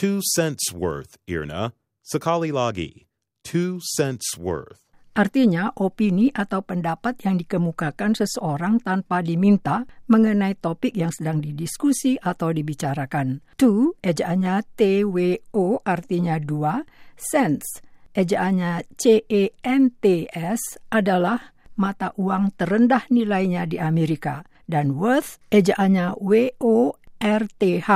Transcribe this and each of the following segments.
Two cents worth, Irna. Sekali lagi. Two cents worth. Artinya, opini atau pendapat yang dikemukakan seseorang tanpa diminta mengenai topik yang sedang didiskusi atau dibicarakan. Two, ejaannya T-W-O artinya dua, cents, ejaannya C-E-N-T-S adalah mata uang terendah nilainya di Amerika. Dan worth, ejaannya W-O-R-T-H,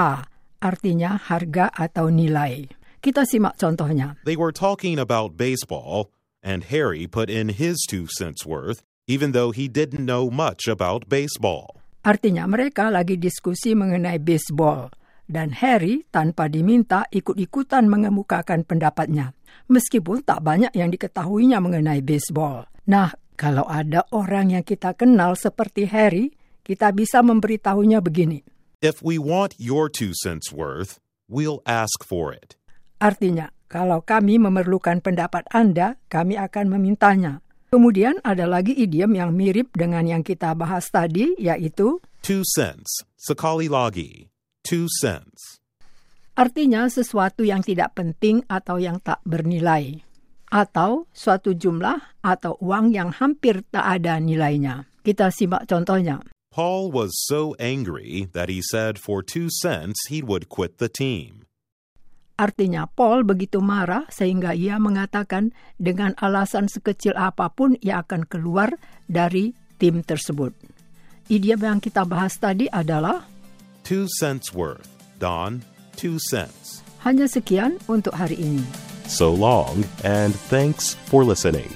artinya harga atau nilai. Kita simak contohnya. They were talking about baseball, and Harry put in his two cents worth, even though he didn't know much about baseball. Artinya mereka lagi diskusi mengenai baseball. Dan Harry tanpa diminta ikut-ikutan mengemukakan pendapatnya. Meskipun tak banyak yang diketahuinya mengenai baseball. Nah, kalau ada orang yang kita kenal seperti Harry, kita bisa memberitahunya begini. If we want your two cents worth, we'll ask for it. Artinya, kalau kami memerlukan pendapat Anda, kami akan memintanya. Kemudian ada lagi idiom yang mirip dengan yang kita bahas tadi, yaitu Two cents. Sekali lagi. Two cents. artinya sesuatu yang tidak penting atau yang tak bernilai. Atau suatu jumlah atau uang yang hampir tak ada nilainya. Kita simak contohnya. Paul was so angry that he said for two cents he would quit the team. Artinya Paul begitu marah sehingga ia mengatakan dengan alasan sekecil apapun ia akan keluar dari tim tersebut. Idiom yang kita bahas tadi adalah Two cents worth. Don, two cents. hanya sekian untuk hari ini. So long, and thanks for listening.